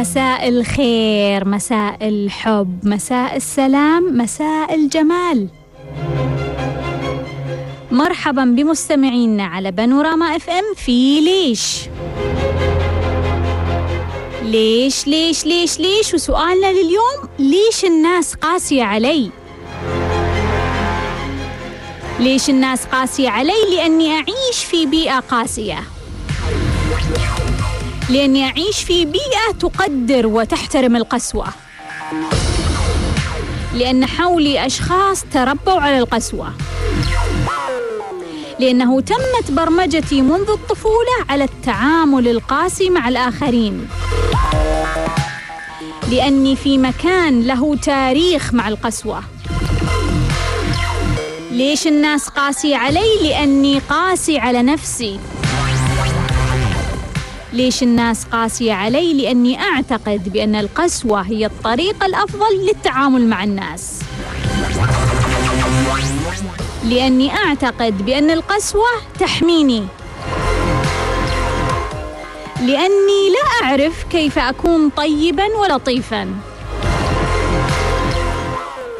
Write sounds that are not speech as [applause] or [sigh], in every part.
مساء الخير مساء الحب مساء السلام مساء الجمال. مرحبا بمستمعينا على بانوراما إف إم في ليش؟ ليش ليش ليش ليش؟ وسؤالنا لليوم ليش الناس قاسية علي؟ ليش الناس قاسية علي؟ لأني أعيش في بيئة قاسية. لأني أعيش في بيئة تقدر وتحترم القسوة. لأن حولي أشخاص تربوا على القسوة. لأنه تمت برمجتي منذ الطفولة على التعامل القاسي مع الآخرين. لأني في مكان له تاريخ مع القسوة. ليش الناس قاسي علي؟ لأني قاسي على نفسي. ليش الناس قاسية علي؟ لأني أعتقد بأن القسوة هي الطريقة الأفضل للتعامل مع الناس لأني أعتقد بأن القسوة تحميني لأني لا أعرف كيف أكون طيبا ولطيفا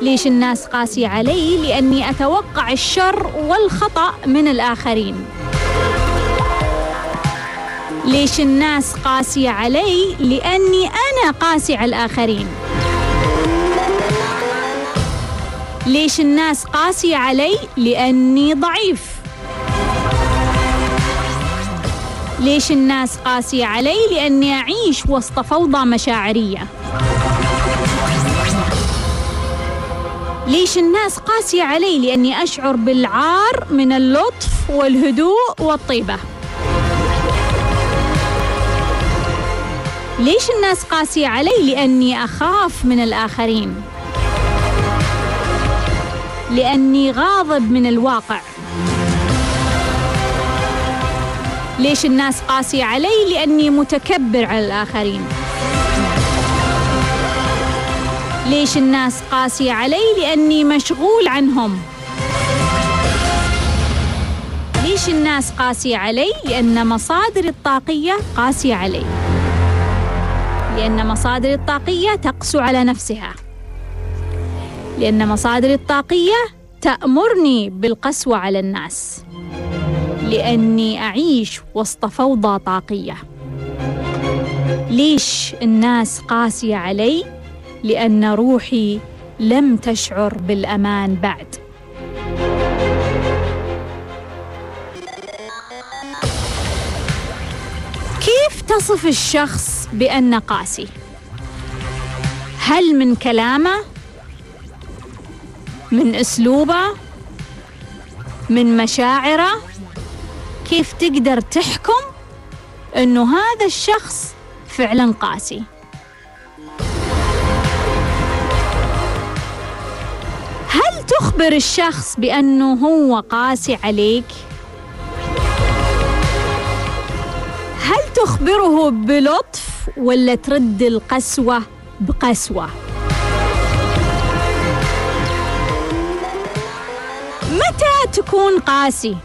ليش الناس قاسية علي؟ لأني أتوقع الشر والخطأ من الآخرين ليش الناس قاسية علي؟ لأني أنا قاسي على الآخرين ليش الناس قاسية علي؟ لأني ضعيف ليش الناس قاسية علي؟ لأني أعيش وسط فوضى مشاعرية ليش الناس قاسية علي؟ لأني أشعر بالعار من اللطف والهدوء والطيبة ليش الناس قاسية علي؟ لأني أخاف من الآخرين لأني غاضب من الواقع ليش الناس قاسية علي؟ لأني متكبر على الآخرين ليش الناس قاسية علي؟ لأني مشغول عنهم ليش الناس قاسية علي؟ لأن مصادر الطاقية قاسية علي لأن مصادر الطاقية تقسو على نفسها. لأن مصادر الطاقية تأمرني بالقسوة على الناس. لأني أعيش وسط فوضى طاقية. ليش الناس قاسية علي؟ لأن روحي لم تشعر بالأمان بعد. كيف تصف الشخص بأنه قاسي؟ هل من كلامه؟ من أسلوبه؟ من مشاعره؟ كيف تقدر تحكم أنه هذا الشخص فعلا قاسي؟ هل تخبر الشخص بأنه هو قاسي عليك؟ هل تخبره بلطف ولا ترد القسوة بقسوة؟ متى تكون قاسي؟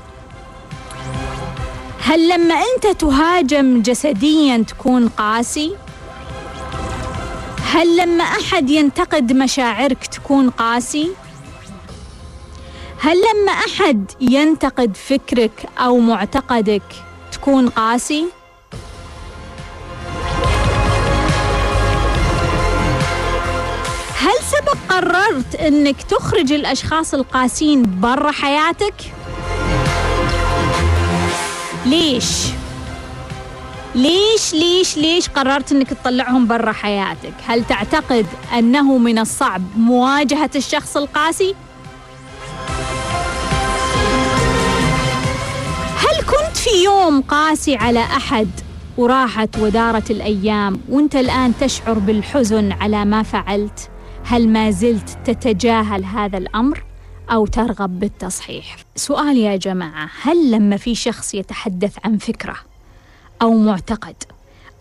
هل لما أنت تهاجم جسديا تكون قاسي؟ هل لما أحد ينتقد مشاعرك تكون قاسي؟ هل لما أحد ينتقد فكرك أو معتقدك تكون قاسي؟ سبق قررت إنك تخرج الأشخاص القاسين برا حياتك؟ ليش؟ ليش ليش ليش قررت إنك تطلعهم برا حياتك؟ هل تعتقد أنه من الصعب مواجهة الشخص القاسي؟ هل كنت في يوم قاسي على أحد وراحت ودارت الأيام وأنت الآن تشعر بالحزن على ما فعلت؟ هل ما زلت تتجاهل هذا الأمر أو ترغب بالتصحيح؟ سؤال يا جماعة هل لما في شخص يتحدث عن فكرة أو معتقد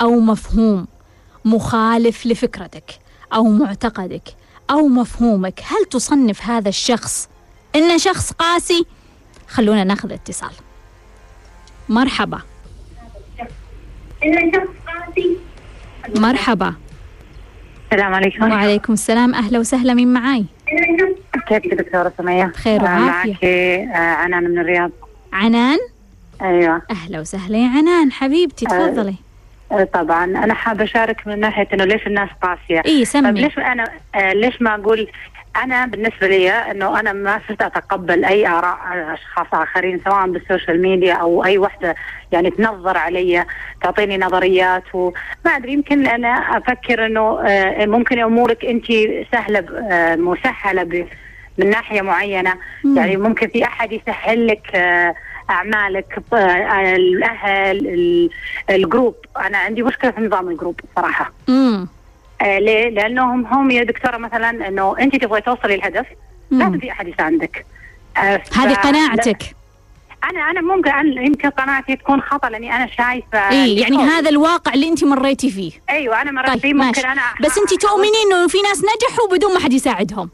أو مفهوم مخالف لفكرتك أو معتقدك أو مفهومك هل تصنف هذا الشخص إنه شخص قاسي؟ خلونا ناخذ اتصال. مرحبا. مرحبا. السلام عليكم. وعليكم السلام. أهلا وسهلا. من معاي؟ كيفك دكتورة سمية؟ بخير آه، وعافية. معك آه، عنان من الرياض. عنان؟ أيوه. أهلا وسهلا يا عنان. حبيبتي تفضلي. آه، طبعا. أنا حابه أشارك من ناحية إنه ليش الناس قاسية؟ طيب سمي. ليش أنا آه، ليش ما أقول أنا بالنسبة لي إنه أنا ما صرت أتقبل أي آراء أشخاص آخرين سواء بال social media أو أي وحدة يعني تنظر علي تعطيني نظريات وما أدري يمكن أنا أفكر إنه آه، ممكن أمورك أنت سهلة آه، مسهلة من ناحية معينة مم. يعني ممكن في أحد يسهل لك آه، اعمالك الأهل ال- ال group أنا عندي مشكلة في نظام الجروب صراحة. آه ليه؟ لأنهم هم يا دكتورة مثلا إنه أنت تبغي توصلي الهدف لازم. في احد يساعدك آه هذه قناعتك. أنا أنا ممكن يمكن قناعتي تكون خطأ لأني أنا شايفة إيه يعني. هذا الواقع اللي أنت مريتي فيه. أيوه أنا مرات طيب فيه ممكن ماشي. أنا بس أنت تؤمنين إنه في ناس نجحوا بدون ما حد يساعدهم؟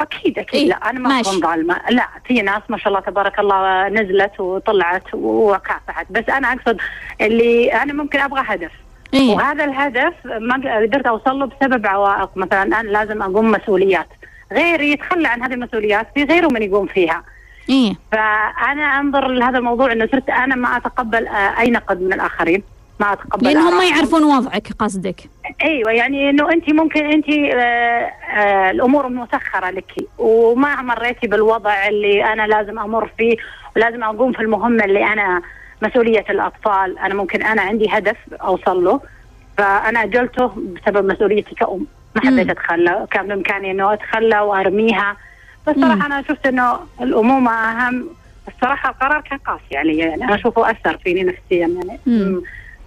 أكيد أكيد. إيه، لا أنا ما. أكون ظالمة. لا في ناس ما شاء الله تبارك الله نزلت وطلعت وكافحت بس أنا أقصد اللي أنا ممكن أبغى هدف. إيه. وهذا الهدف ما قدرت اوصل له بسبب عوائق. مثلا أنا لازم أقوم مسؤوليات. غيري يتخلى عن هذه المسؤوليات في غيره من يقوم فيها. إيه. فأنا أنظر لهذا الموضوع إنه صرت أنا ما أتقبل آه، أي نقد من الآخرين. ما أتقبل ما آرائهم. يعرفون وضعك قصدك. أيوه يعني إنه أنت ممكن أنت آه آه الأمور مسخرة لك. وما مريتي بالوضع اللي أنا لازم أمر فيه ولازم أقوم في المهمة اللي أنا مسؤولية الأطفال أنا ممكن أنا عندي هدف أوصل له فأنا أجلته بسبب مسؤوليتي كأم ما. حبيت أتخلى كان بإمكاني إنه أتخلى وأرميها بس. صراحة أنا شفت إنه الامومه أهم الصراحه القرار كان قاسي علي يعني أنا أشوفه أثر فيني نفسيا يعني مم.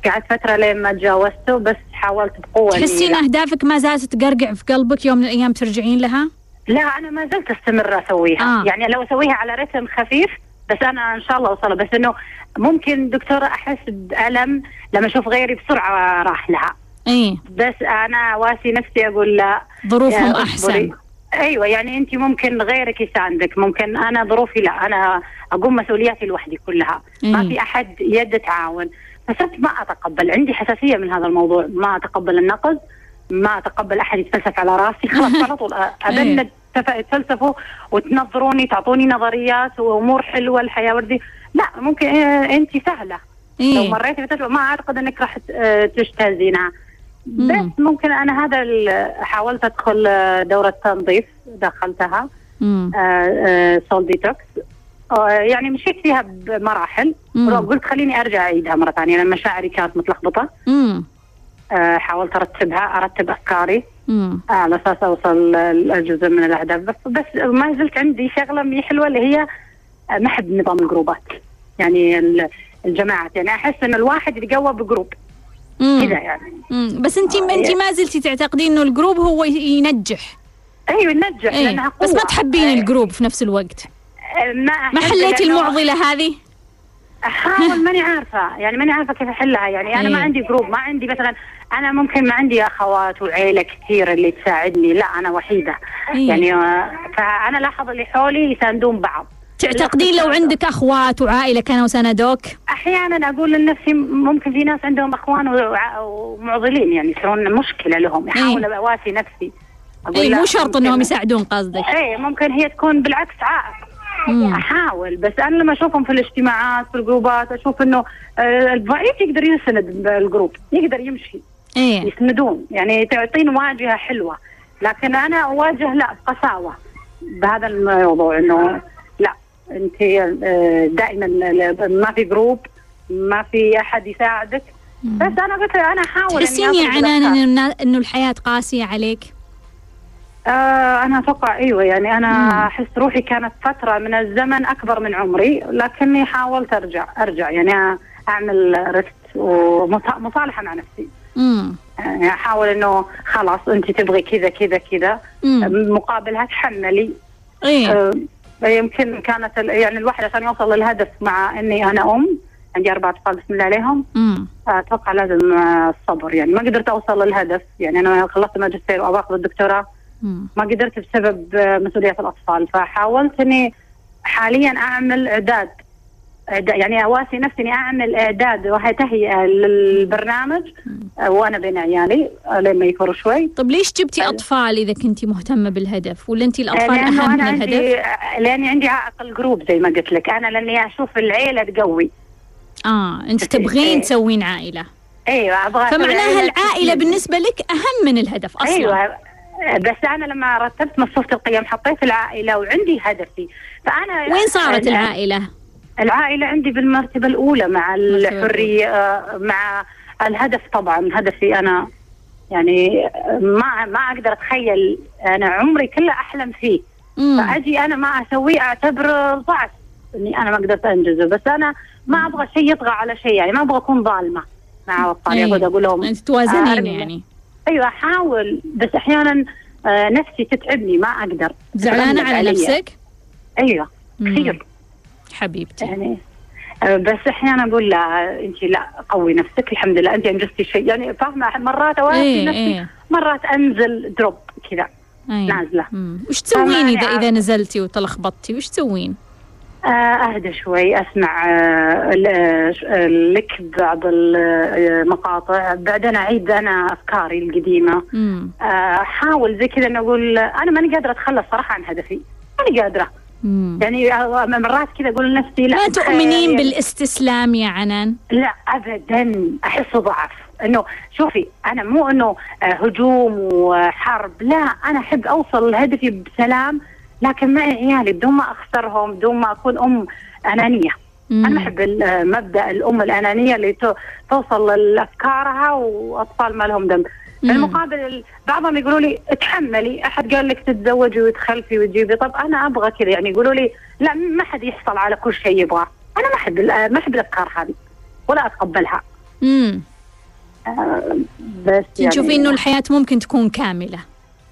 قعدت فترة لين ما تجاوزته بس حاولت بقوة تحسين لا. أهدافك ما زالت تقرقع في قلبك يوم من الأيام ترجعين لها لا أنا ما زلت أستمر أسويها آه. آه. يعني لو أسويها على رتم خفيف بس أنا إن شاء الله اوصلها بس إنه ممكن دكتوره أحس بألم لما أشوف غيري بسرعة راح لها إيه بس أنا واسي نفسي أقول لا. ظروفهم أصبري. أيوه يعني أنت ممكن غيرك يساندك ممكن أنا ظروفي لا أنا أقوم مسؤولياتي لوحدي كلها. ما إيه. في أحد يد تعاون. فصرت ما أتقبل عندي حساسية من هذا الموضوع. ما أتقبل النقد ما أتقبل أحد يتفلسف على راسي. خلاص على طول. [laughs] أبند تف- تفلسفوا وتنظروني تعطوني نظريات وأمور حلوة الحياة وردي لا ممكن إيه أنت سهلة لو إيه مريتي بتجربه ما أعتقد إنك راح آه، تجتازينها. بس ممكن أنا هذا حاولت أدخل آه، دورة تنظيف دخلتها مم. سول ديتوكس يعني مشيت فيها بمراحل. قلت خليني أرجع أعيدها مرة ثانية لأن مشاعري كانت متلخبطة. آه، حاولت أرتبها أرتب أفكاري. آه، على أساس أوصل لجزء من الأهداف. بس بس ما زلت عندي شغلة مي حلوة اللي هي آه، ما احب نظام الجروبات. يعني ال- الجماعات. يعني أحس إن الواحد يتقوى ب group. كذا يعني. مم. بس انت آه، انت إيه. ما زلتي تعتقدين إنه ال group هو ينجح؟ أيوه إيه. لأنها قوه بس ما تحبين آه، ال group في نفس الوقت؟ آه، ما ما حليتي المعضلة هذه؟ أحاول ماني عارفة. يعني ماني عارفة كيف أحلها. يعني أنا ما إيه. عندي group. ما عندي مثلا أنا ممكن ما عندي أخوات وعيلة كثير اللي تساعدني. لا أنا وحيدة. إيه. يعني آه، فأنا لاحظ اللي حولي يساندون بعض. تعتقدين لو عندك أخوات وعائلة كانوا ساندوك؟ أحيانا أقول لنفسي ممكن في ناس عندهم أخوان ومعضلين يعني يصيرون مشكلة لهم. احاول اواسي نفسي. أقول اي لا، مو شرط إنهم يساعدون قصدك. إيه ممكن هي تكون بالعكس عائق. أحاول بس أنا لما أشوفهم في الاجتماعات في الجروبات أشوف إنه آه، الضعيف يقدر يسند ال group يقدر يمشي. إيه. يسندون. يعني تعطين واجهه حلوة لكن أنا أواجه لا بقساوه بهذا الموضوع إنه لا أنت آه، دائما ما في group ما في أحد يساعدك. بس أنا قلت أنا أحاول تحسين يا أخذ عنان انه الحياة قاسية عليك؟ آه أنا أتوقع أيوة يعني مم. أنا أحس روحي كانت فترة من الزمن أكبر من عمري لكني حاولت أرجع أرجع يعني أعمل رست ومصالحة مع نفسي. امم يعني أحاول إنه خلاص أنت تبغي كذا كذا كذا. مقابلها تحملي. إيه. آه يمكن كانت يعني الواحد عشان يوصل للهدف مع إني أنا أم. عندي أربعة أطفال بسم الله عليهم. أتوقع لازم آه، الصبر. يعني ما قدرت أوصل للهدف. يعني أنا خلصت ماجستير وأبغى أخذ الدكتوراه. ما قدرت بسبب آه، مسؤوليات الأطفال. فحاولت إني حاليا أعمل إعداد يعني أواسي نفسي إني أعمل إعداد وتهيئه للبرنامج وأنا بين عيالي لما يكبروا شوي. طب ليش جبتي أطفال إذا كنتي مهتمة بالهدف؟ ولا انت الأطفال لأنه أهم من أنا عندي الهدف؟ لأني عندي عائق الجروب زي ما قلت لك. أنا لأني أشوف العيلة تقوي. آه أنت تبغين إيه. تسوين عائلة. أيوه أبغى فمعناها العائلة بالنسبة لك أهم من الهدف أصلا. أيوه. بس أنا لما رتبت مصفوفه القيم حطيت العائلة وعندي هدفي. فأنا وين صارت العائلة؟ العائلة عندي بالمرتبة الأولى مع الحرية آه، مع الهدف طبعا هدفي أنا. يعني ما ما أقدر أتخيل أنا عمري كله أحلم فيه. مم. فأجي أنا ما أسويه أعتبره ضعف. إني أنا ما قدرت أنجزه. بس أنا ما أبغى شيء يطغى على شيء. يعني ما أبغى أكون ظالمة مع اطفالي أي. أقعد أقول لهم أنت توازنين. يعني. أيوه أحاول. بس أحيانا آه، نفسي تتعبني. ما أقدر. زعلانة تتغلب على. نفسك؟ مم. كثير حبيبتي. يعني آه، بس أحيانا أقول لا انت لا قوي نفسك الحمد لله. انت انجزتي شيء. يعني فاهمة مرات اواسي إيه نفسي إيه. مرات أنزل دروب كذا أي. نازلة. وش تسوين اذا يعني إذا نزلتي وتلخبطتي؟ وش تسوين؟ آه، أهدى شوي أسمع آه، لك بعض المقاطع. بعدين أعيد أنا أفكاري القديمة. أحاول زي كذا إنه أقول أنا ماني قادرة أتخلص صراحة عن هدفي. ماني قادرة. مم. يعني آه، مرات كذا أقول لنفسي لا ما تؤمنين يعني بالاستسلام يا عنان؟ لا ابدا احسه ضعف إنه شوفي أنا مو إنه آه، هجوم وحرب لا أنا أحب أوصل لهدفي بسلام لكن معي عيالي بدون ما أخسرهم بدون ما أكون أم أنانية مم. أنا أحب مبدا الأم الأنانية اللي تو- توصل لأفكارها وأطفال ما لهم ذنب. بالمقابل ال- بعضهم يقولوا لي اتحملي أحد قال لك تتزوجي وتخلفي وتجيبي. طب أنا أبغى كذا. يعني يقولوا لي لا ما حد يحصل على كل شيء يبغاه أنا ما أحب ما أحب الأفكار هذه ولا أتقبلها. مم. آه، بس يعني تشوفين إنه الحياة ممكن تكون كاملة.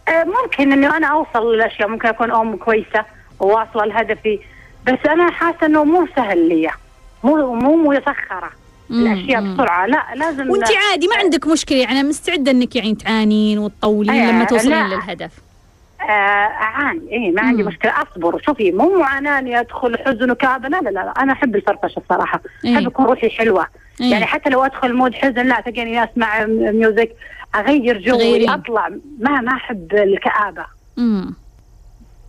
آه، ممكن انه أنا أوصل للاشياء ممكن أكون أم كويسة وواصلة لهدفي. بس أنا حاسة إنه مو سهل لي مو مو مسخرة. الأشياء. بسرعة لا لازم وأنت عادي ما عندك مشكلة يعني مستعدة إنك يعني تعانين وتطولين أي، لما توصلين. للهدف آه، أعاني اي ما عندي مم. مشكلة أصبر شوفي مو معاناة إني أدخل حزن وكآبة لا لا لا أنا أحب الفرفشة الصراحة إيه. أحب يكون روحي حلوة إيه. يعني حتى لو أدخل mood حزن لا تلقاني أسمع music أغير جوي تغيرين. أطلع ما ما أحب الكآبة مم.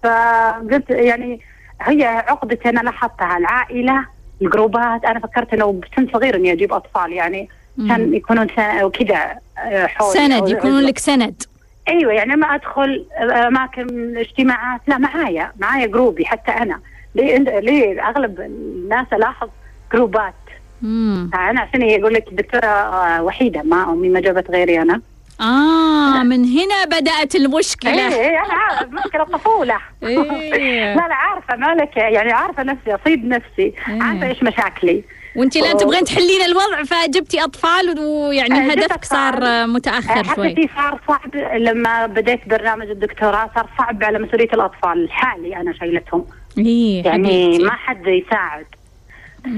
فقلت يعني هي عقدتي أنا لاحظتها العائلة الجروبات. أنا فكرت إنه بسن صغير إني أجيب أطفال يعني. عشان يكونون كذا آه، حولي سند يكونون لك سند. أيوه يعني لما أدخل أماكن اجتماعات لا معايا معايا جروبي حتى أنا. ليه ليه أغلب الناس ألاحظ جروبات؟ مم. أنا عشان يقول لك دكتوره آه، وحيدة ما أمي ما جابت غيري أنا. آه من هنا بدأت المشكلة إيه أنا عارف مشكله طفولة إيه. [laughs] لا لا عارفة مالك يعني عارفة نفسي أصيب نفسي إيه. عارفة إيش مشاكلي وانت الآن أوه. تبغين تحلين الوضع فجبتي أطفال ويعني آه، جبت هدفك صار. متأخر شوي حسيتي صار صعب لما بديت برنامج الدكتوراه صار صعب على مسؤولية الأطفال لحالي أنا شايلتهم إيه يعني حبيبتي. ما حد يساعد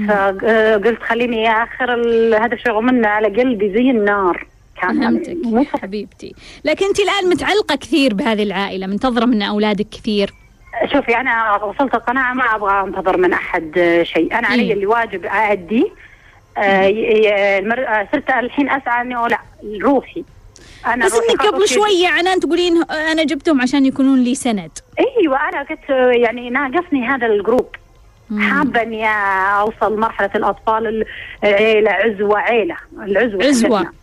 فقلت خليني آخر الهدف شغل منه على قلبي زي النار كان فهمتك. حبيبتي لكن أنت الآن متعلقة كثير بهذه العائلة منتظرة من أولادك كثير شوفي أنا وصلت القناعة ما أبغى أنتظر من أحد آه، شيء أنا علي إيه. اللي واجب ااديه آه، المر- آه، صرت الحين أسعى إنه لا روحي أنا بس إنك قبل شوية عنان تقولين أنا جبتهم عشان يكونون لي سند أيوه أنا قلت آه، يعني ناقصني هذا الجروب. حابة إني أوصل مرحلة الأطفال العيله عزوة عيلة العزوة. حقتنا.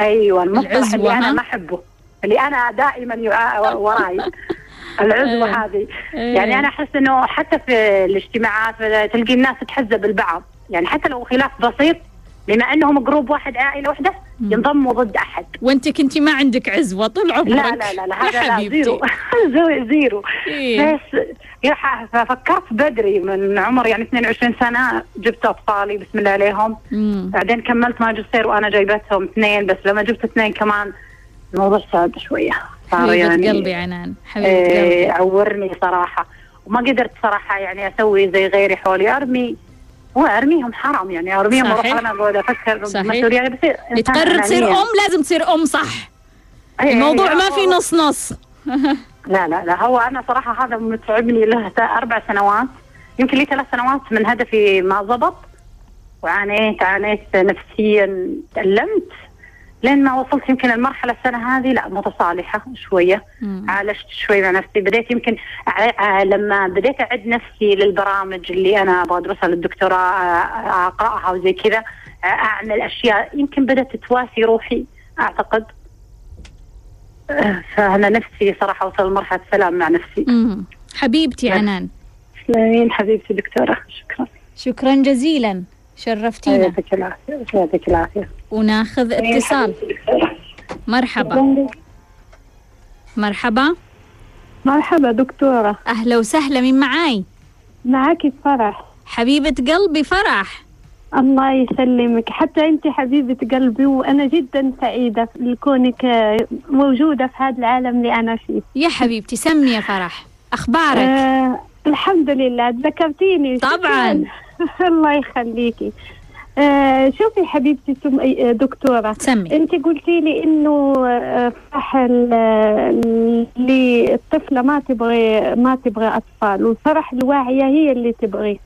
أيوه المصطلح اللي أنا؟ ما أحبه اللي أنا دائما يع- وراي [laughs] العزوة إيه. هذه إيه. يعني أنا أحس إنه حتى في الاجتماعات تلقي الناس تحزب البعض يعني حتى لو خلاف بسيط بما إنهم group واحد عائلة واحدة ينضموا ضد أحد وأنت كنتي ما عندك عزوة طول عمرك لا لا لا, هذا لا. [laughs] zero zero- إيه. بس ففكرت بدري من عمر يعني 22 سنة جبت اطفالي بسم الله عليهم. مم. بعدين كملت ماجستير وأنا جايبتهم اثنين بس لما جبت اثنين كمان الموضوع صعب شوية. صار يعني قلبي عنان حبيبة قلبي. عورني صراحة. وما قدرت صراحة يعني أسوي زي غيري حولي. أرمي هو أرميهم حرام يعني أرميهم وأروح. أنا اقعد أفكر يعني بصير تقرر تصير أنانية. أم لازم تصير أم صح. إيه، الموضوع ما في نص نص. [laughs] لا لا لا. هو أنا صراحة هذا متعبني له أربع سنوات. يمكن لي ثلاث سنوات من هدفي ما ضبط. وعانيت عانيت نفسيا تألمت. لين ما وصلت يمكن المرحلة السنة هذه لا متصالحة شوية. مم. عالجت شوي مع نفسي. بديت يمكن لما بديت أعد نفسي للبرامج اللي أنا أبغى أدرسها للدكتوراه أقرأها وزي كذا أعمل أشياء. يمكن بدأت تواسي روحي أعتقد. [clears throat] فأنا نفسي صراحة وصل لمرحلة سلام مع نفسي. مم. حبيبتي نعم. عنان. تسلمين حبيبتي دكتورة شكرا. شكرا جزيلا. شرفتينا. يعطيك العافية يعطيك العافية. وناخذ اتصال. مرحبا. مرحبا. مرحبا دكتورة. أهلا وسهلا من معاي؟ معك فرح. حبيبة قلبي فرح. الله يسلمك. حتى أنت حبيبة قلبي وأنا جدا سعيدة لكونك موجودة في هذا العالم اللي أنا فيه. يا حبيبتي سمي يا فرح. أخبارك؟ آه الحمد لله. ذكرتيني طبعاً. [laughs] الله يخليكي آه شوفي حبيبتي سم... آه، دكتورة سمي. أنت قلتي لي إنه آه، ال- اللي الطفلة ما تبغي ما تبغي أطفال وصراحه الواعية هي اللي تبغي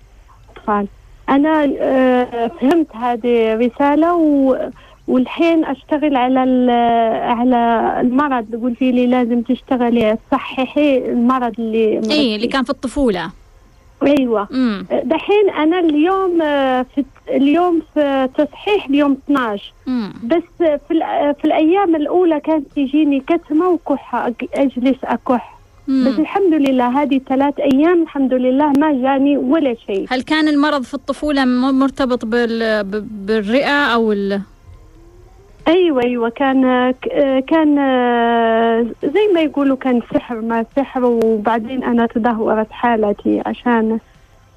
أطفال. أنا آه، فهمت هذه رسالة و والحين أشتغل على ال- على المرض. قلتي لي لازم تشتغلي تصححي المرض اللي اي. إيه، اللي كان في الطفولة. أيوه. دحين أنا اليوم آه، في اليوم في تصحيح اليوم 12 امم بس في الأ- في الأيام الأولى كانت تجيني كتمة وكحة أجلس أكح. بس الحمد لله هذه ثلاث أيام الحمد لله ما جاني ولا شيء هل كان المرض في الطفولة مرتبط بال... بالرئة أو ال... أيوه أيوه كان كان زي ما يقولوا كان سحر ما سحر وبعدين أنا تدهورت حالتي عشان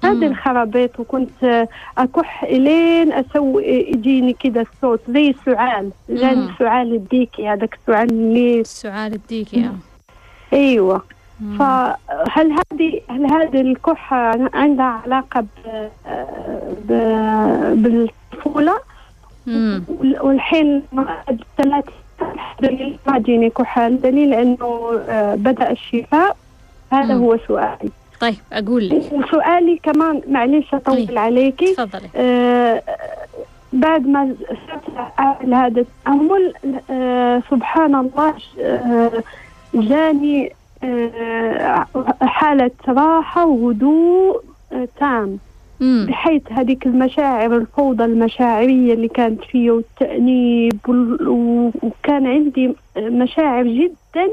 هذه مم. الخرابيط وكنت أكح إلين أسوي يجيني كده الصوت زي السعال جاني مم. السعال الديكي هذاك السعال اللي السعال الديكي آه. أيوه مم. فهل هذه هل هذه الكحة عندها علاقة ب... ب... بالطفولة؟ مم. والحين ثلاث الحمد لله ما جيني كحة. الدليل إنه آه، بدأ الشفاء. هذا مم. هو سؤالي. طيب أقول لك. وسؤالي كمان معلش أطول طيب. عليكي. تفضلي. آه، بعد ما صرت هذا التأمل آه، سبحان الله آه، جاني حالة راحة وهدوء آه، تام. بحيث هذيك المشاعر الفوضى المشاعرية اللي كانت فيه والتأنيب وكان عندي مشاعر جدا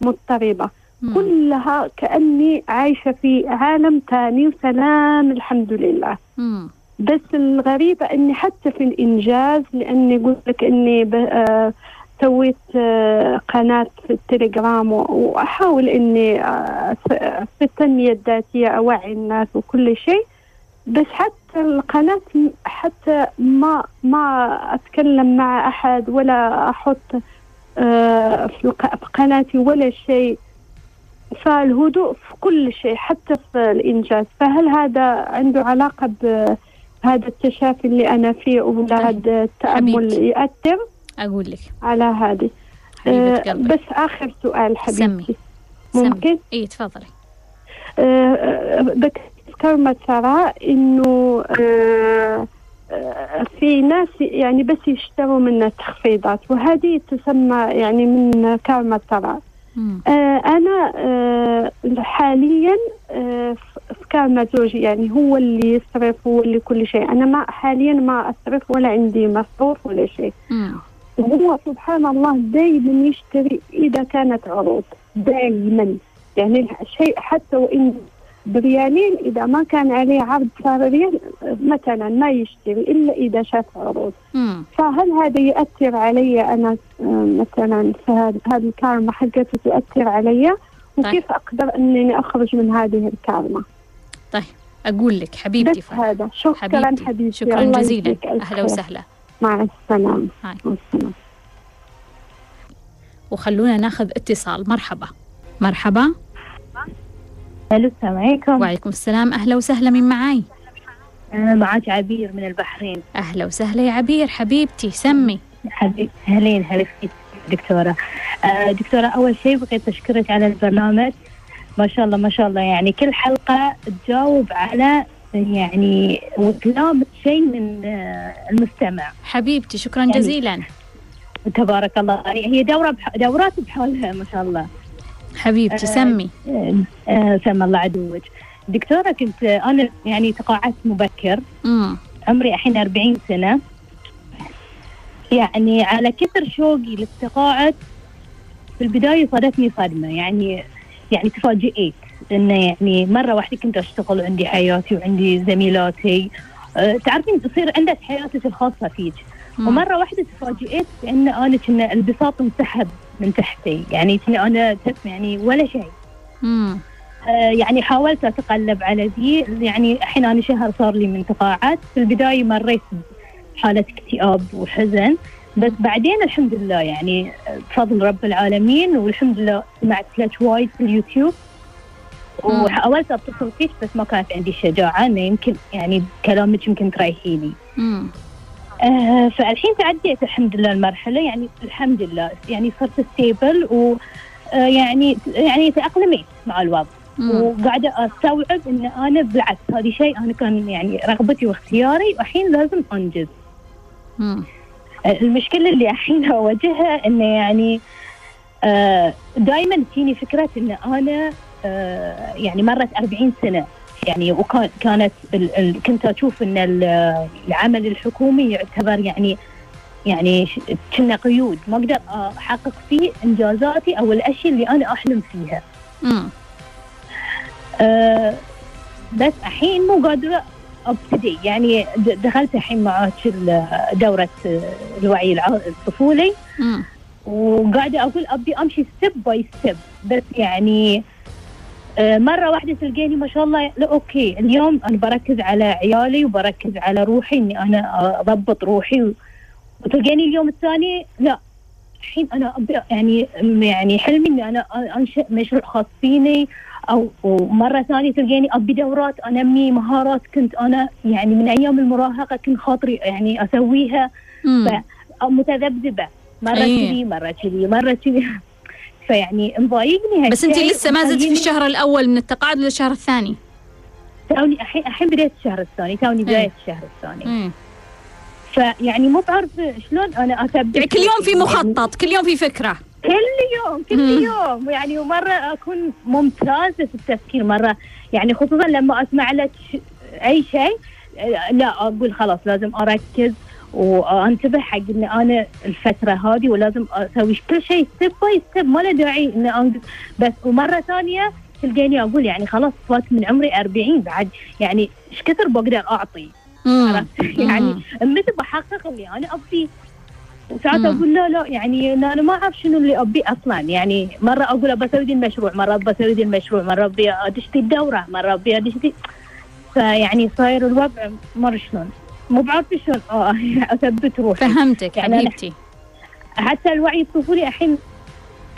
مضطربة. كلها كأني عايشة في عالم ثاني وسلام الحمد لله. بس الغريبة إني حتى في الإنجاز لأني قلت لك إني ب- آه، سويت آه، قناة في التليجرام و- وأحاول إني آه، في التنمية الذاتية أوعي الناس وكل شيء بس حتى القناة حتى ما ما أتكلم مع أحد ولا أحط آه، في قناتي ولا شيء فالهدوء في كل شيء حتى في الإنجاز فهل هذا عنده علاقة بهذا التشافي اللي أنا فيه ولا. هذا التأمل. يأثر أقول لك. على هذه. قلبي. بس آخر سؤال حبيبتي. سمي. ممكن؟ إي تفضلي. آه، آه، بتذكر مثلا إنه آه، آه، في ناس يعني بس يشتروا منا تخفيضات وهذه تسمى يعني من كارما ترى آه، حاليا في كارما زوجي يعني هو اللي يصرف هو اللي كل شيء. أنا ما حاليا ما أصرف ولا عندي مصروف ولا شيء. وهو سبحان الله دائما يشتري إذا كانت عروض دائما يعني الشيء حتى وإن بريالين إذا ما كان عليه عرض صار ريال مثلا ما يشتري إلا إذا شاف عروض. مم. فهل هذا يؤثر علي أنا مثلا فهذه الكارما حقته تؤثر علي؟ وكيف أقدر أنني أخرج من هذه الكارما؟ طيب أقول لك حبيبتي بس هذا. شكرا حبيبتي. حبيبتي. شكرا جزيلا. أهلا. وسهلا. مع السلامة. هاي. مع السلامة. وخلونا ناخذ اتصال. مرحبا. مرحبا. ألو السلام عليكم. وعليكم السلام. أهلا وسهلا. من معاي؟ أنا معك عبير من البحرين. أهلا وسهلا يا عبير. حبيبتي سمي. حبيب هلين هلا فيك دكتورة. آه دكتورة أول شيء بغيت أشكرك على البرنامج. ما شاء الله ما شاء الله. يعني كل حلقة تجاوب على يعني وتلامس شيء من آه، المستمع. حبيبتي شكرا يعني جزيلا. تبارك الله. يعني هي دورة بح... دورات بحالها ما شاء الله. حبيبتي سمي. آه، آه، سمى الله عدوك. دكتورة كنت آه، أنا يعني تقاعدت مبكر. امم عمري الحين 40 سنة. يعني على كثر شوقي للتقاعد في البداية صادتني صدمة. يعني يعني تفاجئت. انه يعني مرة واحدة كنت أشتغل وعندي حياتي وعندي زميلاتي. أه تعرفين تصير عندك حياتك الخاصة فيك. ومرة واحدة تفاجئت بأن أنا كنا البساط انسحب من تحتي. يعني كنا أنا يعني ولا شيء. آه، يعني حاولت أتقلب على ذي. يعني الحين أنا شهر صار لي من تقاعد. في البداية مريت بحالة اكتئاب وحزن. بس بعدين الحمد لله يعني بفضل رب العالمين والحمد لله سمعت لك وايد في اليوتيوب. وحاولت اتصل فيك بس ما كانت عندي الشجاعه انه يمكن يعني كلامك يمكن تريحيني. آه فالحين تعديت الحمد لله المرحلة يعني الحمد لله. يعني صرت stable و آه يعني يعني تاقلمت مع الوضع. وقاعدة أستوعب إن أنا بالعكس هذا شيء أنا كان يعني رغبتي واختياري والحين لازم أنجز. امم المشكلة اللي الحين أواجهها إنه يعني آه دائما تجيني فكرة إن أنا آه يعني مرت 40 سنة. يعني وكانت كنت أشوف إن ال- العمل الحكومي يعتبر يعني يعني كنا قيود. ما أقدر أحقق فيه إنجازاتي أو الأشياء اللي أنا أحلم فيها. امم آه، بس الحين مو قادرة أبتدي. يعني دخلت الحين معاك آه، الوعي الطفولي. وقاعدة أقول أبي أمشي step by step بس يعني آه، مرة واحدة تلقيني ما شاء الله لا okay اليوم أنا بركز على عيالي وبركز على روحي إني أنا أضبط روحي وتلقيني اليوم الثاني لا الحين أنا يعني يعني حلمي إني أنا أنشئ مشروع خاص فيني أو ومرة ثانية تلقيني أبي دورات أنمي مهارات كنت أنا يعني من أيام المراهقة كنت خاطري يعني أسويها متذبذبة مرة أيه. كذي مرة كذي مرة كذي فيعني مضايقني بس انت هالشيء لسه ما زلت في الشهر الأول من التقاعد ولا الشهر الثاني؟ توني الحين الحين بديت الشهر الثاني توني بداية الشهر الثاني. فيعني مو بعرفه شلون أنا اثبت يعني كل يوم في يعني مخطط كل يوم في فكرة. كل يوم كل مم. يوم. يعني ومرة أكون ممتازة في التفكير مرة يعني خصوصا لما أسمع لك أي شيء لا أقول خلاص لازم أركز. وانتبه حق ان أنا الفترة هذه ولازم أسوي كل شيء step by step ما له داعي ان بس ومرة ثانية تلقيني أقول يعني خلاص فات من عمري 40 بعد. يعني إيش كثر بقدر أعطي؟ [laughs] يعني. متى بحقق اللي أنا ابيه وساعات. أقول لا لا يعني أنا ما أعرف شنو اللي ابيه أصلا. يعني مرة أقول ابى أسوي المشروع مرة ابى أسوي المشروع مرة أبي أدش الدورة مرة أبي أدش فيعني صاير الوضع مر شلون. مو بعرفه شلون آه، [laughs] أثبت روحي. فهمتك يعني حبيبتي. حتى الوعي الطفولي الحين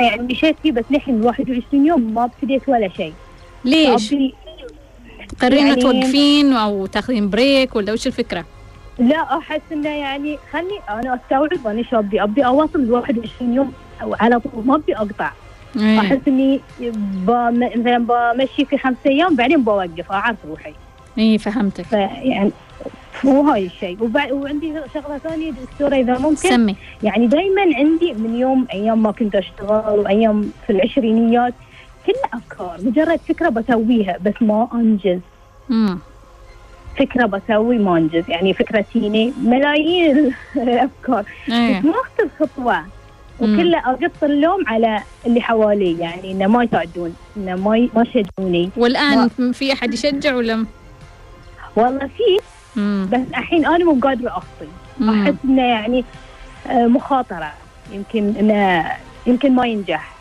يعني مشيت فيه بس للحين 21 يوم ما ابتديت ولا شيء. ليش؟ تقررين يعني- توقفين أو تاخذين break ولا وش الفكرة؟ لا أحس إنه يعني خلني أنا أستوعب أنا شو ابي ابي أواصل ال 21 يوم على طول ما ابي أقطع. إيه. أحس إني مثلا بمشي في خمسة أيام بعدين بوقف أعرف روحي. اي فهمتك. فيعني مو هاي الشيء. وعندي شغلة ثانية دكتورة إذا ممكن. سمي. يعني دائما عندي من يوم أيام ما كنت أشتغل وأيام في العشرينيات كلها أفكار. مجرد فكرة بسويها بس ما أنجز. امم فكرة بسوي ما أنجز. يعني فكرة تجيني ملايين [laughs] الافكار إيه. بس ما اخذ خطوة. وكله أقط اللوم على اللي حوالي. يعني إنه ما يساعدون إنه ما ما يشجعوني والآن في أحد يشجع ولا؟ والله في مم. بس الحين أنا مو قادرة أخطي مم. أحس إنه يعني آه، مخاطرة يمكن إنه يمكن ما ينجح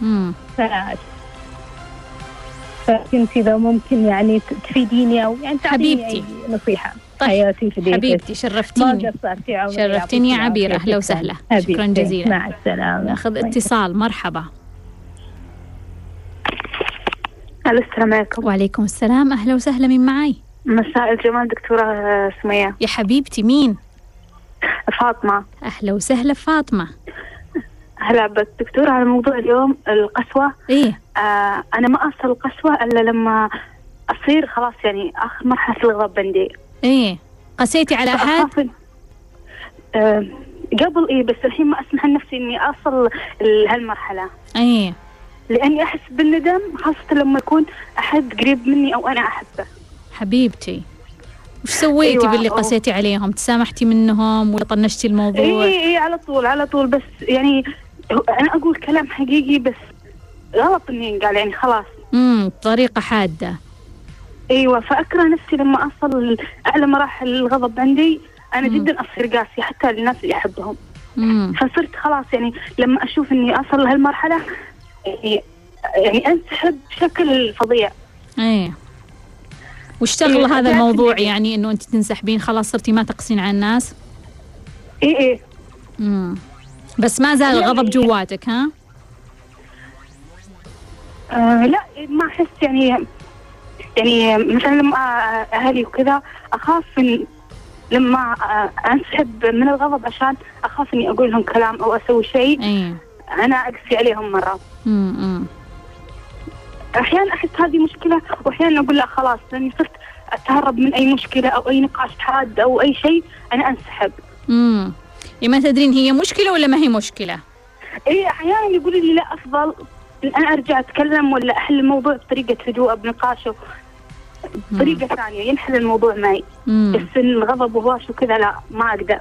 مم. ف فكنت اذا ممكن يعني ت- تفيديني أو يعني تعطيني حبيبتي. نصيحة طيب. حبيبتي ما شرفتيني شرفتيني يا عبير، شكراً. وسهلا. شكراً جزيلاً. مع السلامة ناخذ اتصال مرحبا ألو السلام عليكم وعليكم السلام أهلا وسهلا من معي مساء الجمال دكتورة آه، سمية. يا حبيبتي مين؟ فاطمة. أهلا وسهلا فاطمة. هلا بس دكتور على موضوع اليوم القسوة. إيه. آه أنا ما أصل القسوة إلا لما أصير خلاص يعني آخر مرحلة الغضب عندي. إيه. قسيتي على إن- آه قبل إيه بس الحين ما أسمح لنفسي إني أصل لهالمرحلة إيه. لأني أحس بالندم خاصة لما يكون أحد قريب مني أو أنا أحبه. حبيبتي. وش سويتي أيوة، باللي. قسيتي عليهم؟ تسامحتي منهم ولا طنشتي الموضوع؟ إيه إيه على طول على طول. بس يعني أنا أقول كلام حقيقي بس غلط إني ينقال يعني خلاص. امم بطريقه حادة. أيوه فأكره نفسي لما أصل لاعلى مراحل الغضب عندي. أنا مم. جدا أصير قاسية حتى للناس اللي أحبهم. امم فصرت خلاص يعني لما أشوف إني أصل لهالمرحلة يعني يعني أنسحب بشكل فظيع. إيه. واشتغل إيه، هذا الموضوع؟ إني- يعني إنه أنت تنسحبين خلاص صرتي ما تقسين على الناس؟ اي اي امم بس ما زال يعني- الغضب جواتك ها؟ آه لا ما أحس يعني يعني مثلا لما آه، أهلي وكذا أخاف من لما آه، أنسحب من الغضب عشان أخاف إني أقول لهم كلام أو أسوي شيء إيه. أنا أقسي عليهم مرة. امم أحيانا أحس هذه مشكلة وأحيانا أقول لا خلاص لأني صرت أتهرب من أي مشكلة أو أي نقاش حاد أو أي شيء أنا أنسحب. امم ما تدرين هي مشكلة ولا ما هي مشكلة؟ اي أحيانا يقولوا لي لا أفضل أن أنا أرجع أتكلم ولا أحل الموضوع بطريقة هدوء بنقاشه بطريقة ثانية ينحل الموضوع معي. امم بس الغضب وهواش وكذا لا ما أقدر.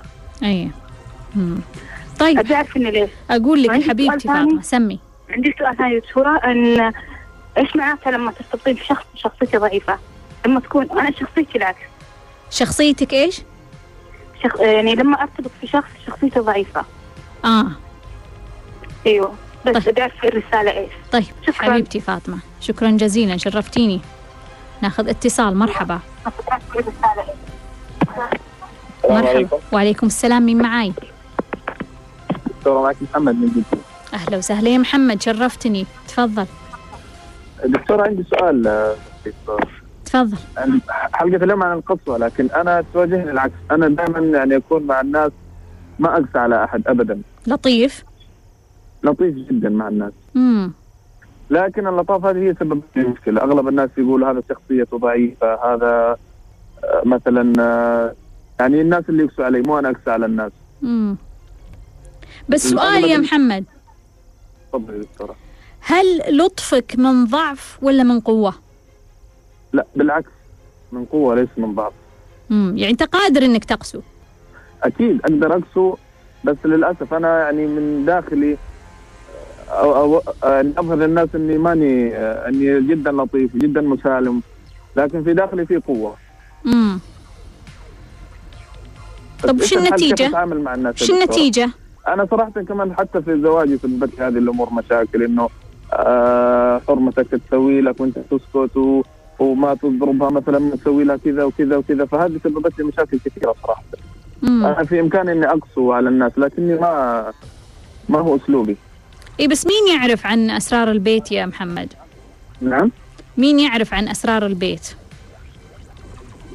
مم. طيب. ابي أعرف إنه ليش. أقول لك حبيبتي؟ فاطمة سمي. عندي سؤال ثاني دكتورة أن إيش معناتها لما ترتبطين في شخص شخصيته ضعيفة؟ لما تكون أنا شخصيتي العكس شخصيتك إيش؟ شخ... يعني لما أرتبط في شخص شخصيته ضعيفة. آه. أيوه. بس طيب. أعرف الرسالة إيش. طيب شكراً. حبيبتي فاطمة شكرا جزيلا شرفتيني. ناخذ اتصال مرحبا. مرحبا. عليكم وعليكم السلام مين معاي؟ دكتورة معك محمد من جدة. أهلا وسهلا. يا محمد شرفتني. تفضل. دكتورة عندي سؤال آه، دكتور. تفضل. حلقة اليوم عن القسوة لكن أنا تواجهني العكس. أنا دائما يعني أكون مع الناس ما أقسى على أحد أبدا. لطيف. لطيف جدا مع الناس. امم لكن اللطافة هذه هي سبب المشكلة. أغلب الناس يقول هذا شخصيته ضعيفة هذا آه، مثلا آه، يعني الناس اللي يقسوا علي مو أنا أقسى على الناس. امم بس الأغلب سؤال يا محمد. تفضلي دكتورة. هل لطفك من ضعف ولا من قوة لا بالعكس من قوة ليس من ضعف امم يعني أنت قادر إنك تقسو أكيد أقدر أقسو بس للأسف أنا يعني من داخلي أو أو يعني اظهر للناس إني ماني إني جدا لطيف جدا مسالم لكن في داخلي في قوة امم طب الحل؟ النتيجة؟ دكتورة؟ النتيجة أنا صراحة كمان حتى في زواجي سببت هذه الأمور مشاكل آه حرمتك تسوي لك وانت تسكت و وما تضربها مثلا تسوي لها كذا وكذا وكذا. فهذه سببت لي مشاكل كثيرة صراحة. امم أنا في إمكاني إني أقسو على الناس لكني ما ما هو أسلوبي. اي بس مين يعرف عن أسرار البيت يا محمد؟ نعم؟ مين يعرف عن أسرار البيت؟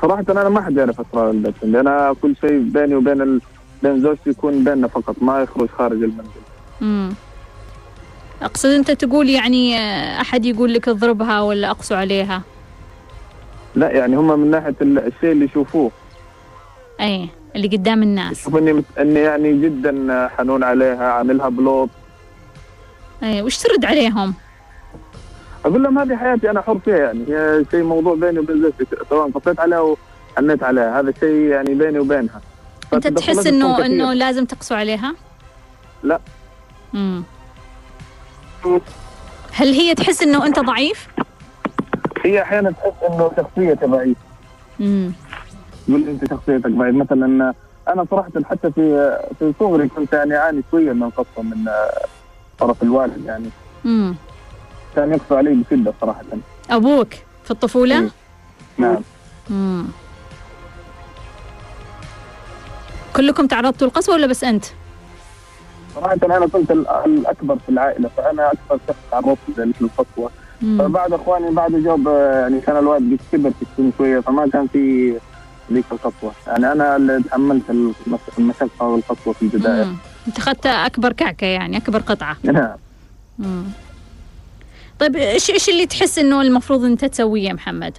صراحة أنا ما حد يعرف أسرار البيت عندي. أنا كل شيء بيني وبين ال... بين زوجتي يكون بيننا فقط ما يخرج خارج المنزل. امم أقصد أنت تقول يعني آه، أحد يقول لك اضربها ولا اقسو عليها؟ لا يعني هم من ناحية ال- الشيء اللي يشوفوه. أي اللي قدام الناس. إني. إني يعني جدا حنون عليها عاملها بلوط. أي وش ترد عليهم؟ أقول لهم هذه حياتي أنا حر فيها يعني. هي شيء موضوع بيني وبين زوجتي سواء قصيت عليها وحنيت عليها. هذا شيء يعني بيني وبينها. أنت فتدخلاتي تحس كثير. إنه لازم تقسو عليها؟ لا. امم هل هي تحس إنه أنت ضعيف؟ هي أحيانا تحس إنه شخصيتي ضعيفة امم تقول أنت شخصيتك ضعيف مثلا أنا صراحة حتى في في صغري كنت يعني أعاني شوية من قسوه من طرف الوالد يعني. امم كان يقسو علي بشدة صراحة. أبوك في الطفولة؟ إيه. نعم. امم كلكم تعرضتوا للقسوة ولا بس أنت؟ صراحة أنا كنت ال- الأكبر في العائلة فأنا أكثر شخص تعرضت للقسوه مم. فبعد إخواني بعد جوب آه، يعني كان الوالد قد كبر في السن شوية فما كان في ذيك القسوه يعني أنا اللي تحملت المشقه والقسوه في البداية. أنت اخذت أكبر كعكة يعني أكبر قطعة [laughs] نعم. طيب إيش إيش اللي تحس إنه المفروض أنت تسويه يا محمد؟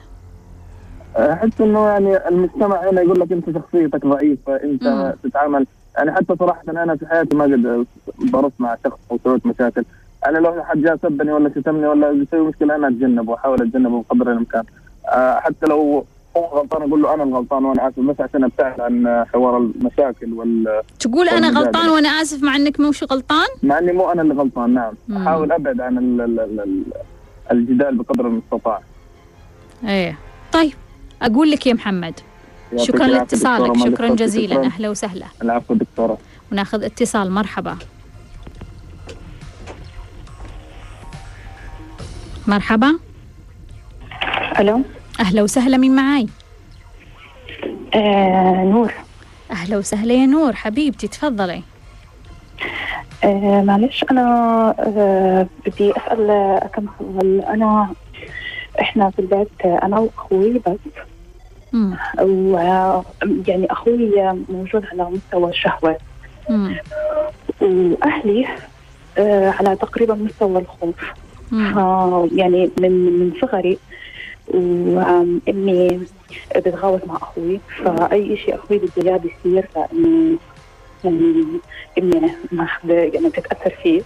أحس إنه يعني المجتمع هنا يقول لك أنت شخصيتك ضعيفة أنت مم. تتعامل يعني حتى صراحة أنا في حياتي ما قد ضربت مع شخص أو سويت مشاكل أنا لو حد جاء سبني ولا شتمني ولا بيسوي مشكلة أنا أتجنبه واحاول أتجنبه بقدر الإمكان آه، حتى لو هو غلطان أقول له أنا الغلطان وأنا آسف بس عشان أبتعد عن حوار المشاكل وال تقول أنا. غلطان وأنا آسف مع إنك مش غلطان؟ مع إني مو أنا اللي غلطان نعم. أحاول أبعد عن ال ال ال ال الجدال بقدر المستطاع إيه طيب أقول لك يا محمد شكرا لاتصالك. شكرا. جزيلا. أهلا وسهلا. العفو دكتورة. وناخذ اتصال. مرحبا. مرحبا. ألو. أهلا وسهلا. مين معاي؟ آه نور. أهلا وسهلا يا نور. حبيبتي تفضلي. آه معلش أنا آه بدي أسأل آه، كم سؤال أنا إحنا في البيت آه، أنا وأخوي بس. مم. و آه، يعني أخوي موجود على مستوى الشهوة مم. وأهلي آه على تقريبا مستوى الخوف يعني من من صغري وأمي بتغاوط مع أخوي فأي شيء أخوي بده إياه بيصير لأنه يعني أمي ما حدا يعني بتتأثر فيه.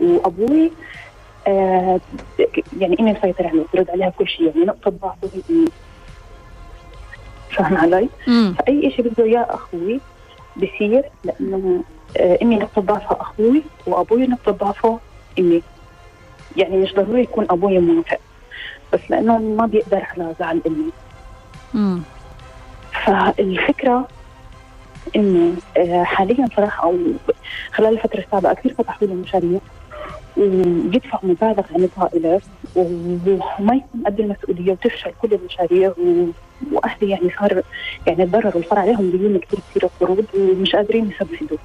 وأبوي آه يعني أمي مسيطر عليه برد عليها كل شيء يعني نقطة ضعفه هي امي فاهم علي؟ مم. فاي شيء بده إياه أخوي بصير لأنه آه، إمي نقطة ضعفها أخوي وأبوي نقطة ضعفه إمي يعني مش ضروري يكون أبوي موافق بس لأنه ما بيقدر على زعل إمي مم. فالفكرة إنه آه، حاليا صراحة أو خلال الفترة السابقة كثير فتحوا لي مشاريع ويدفع مبالغ يعني طائله وما يكون قد المسؤولية وتفشل كل المشاريع و... وأهلي يعني صار يعني تضرروا صار عليهم ديون كثير كثير قروض ومش قادرين يسددوا.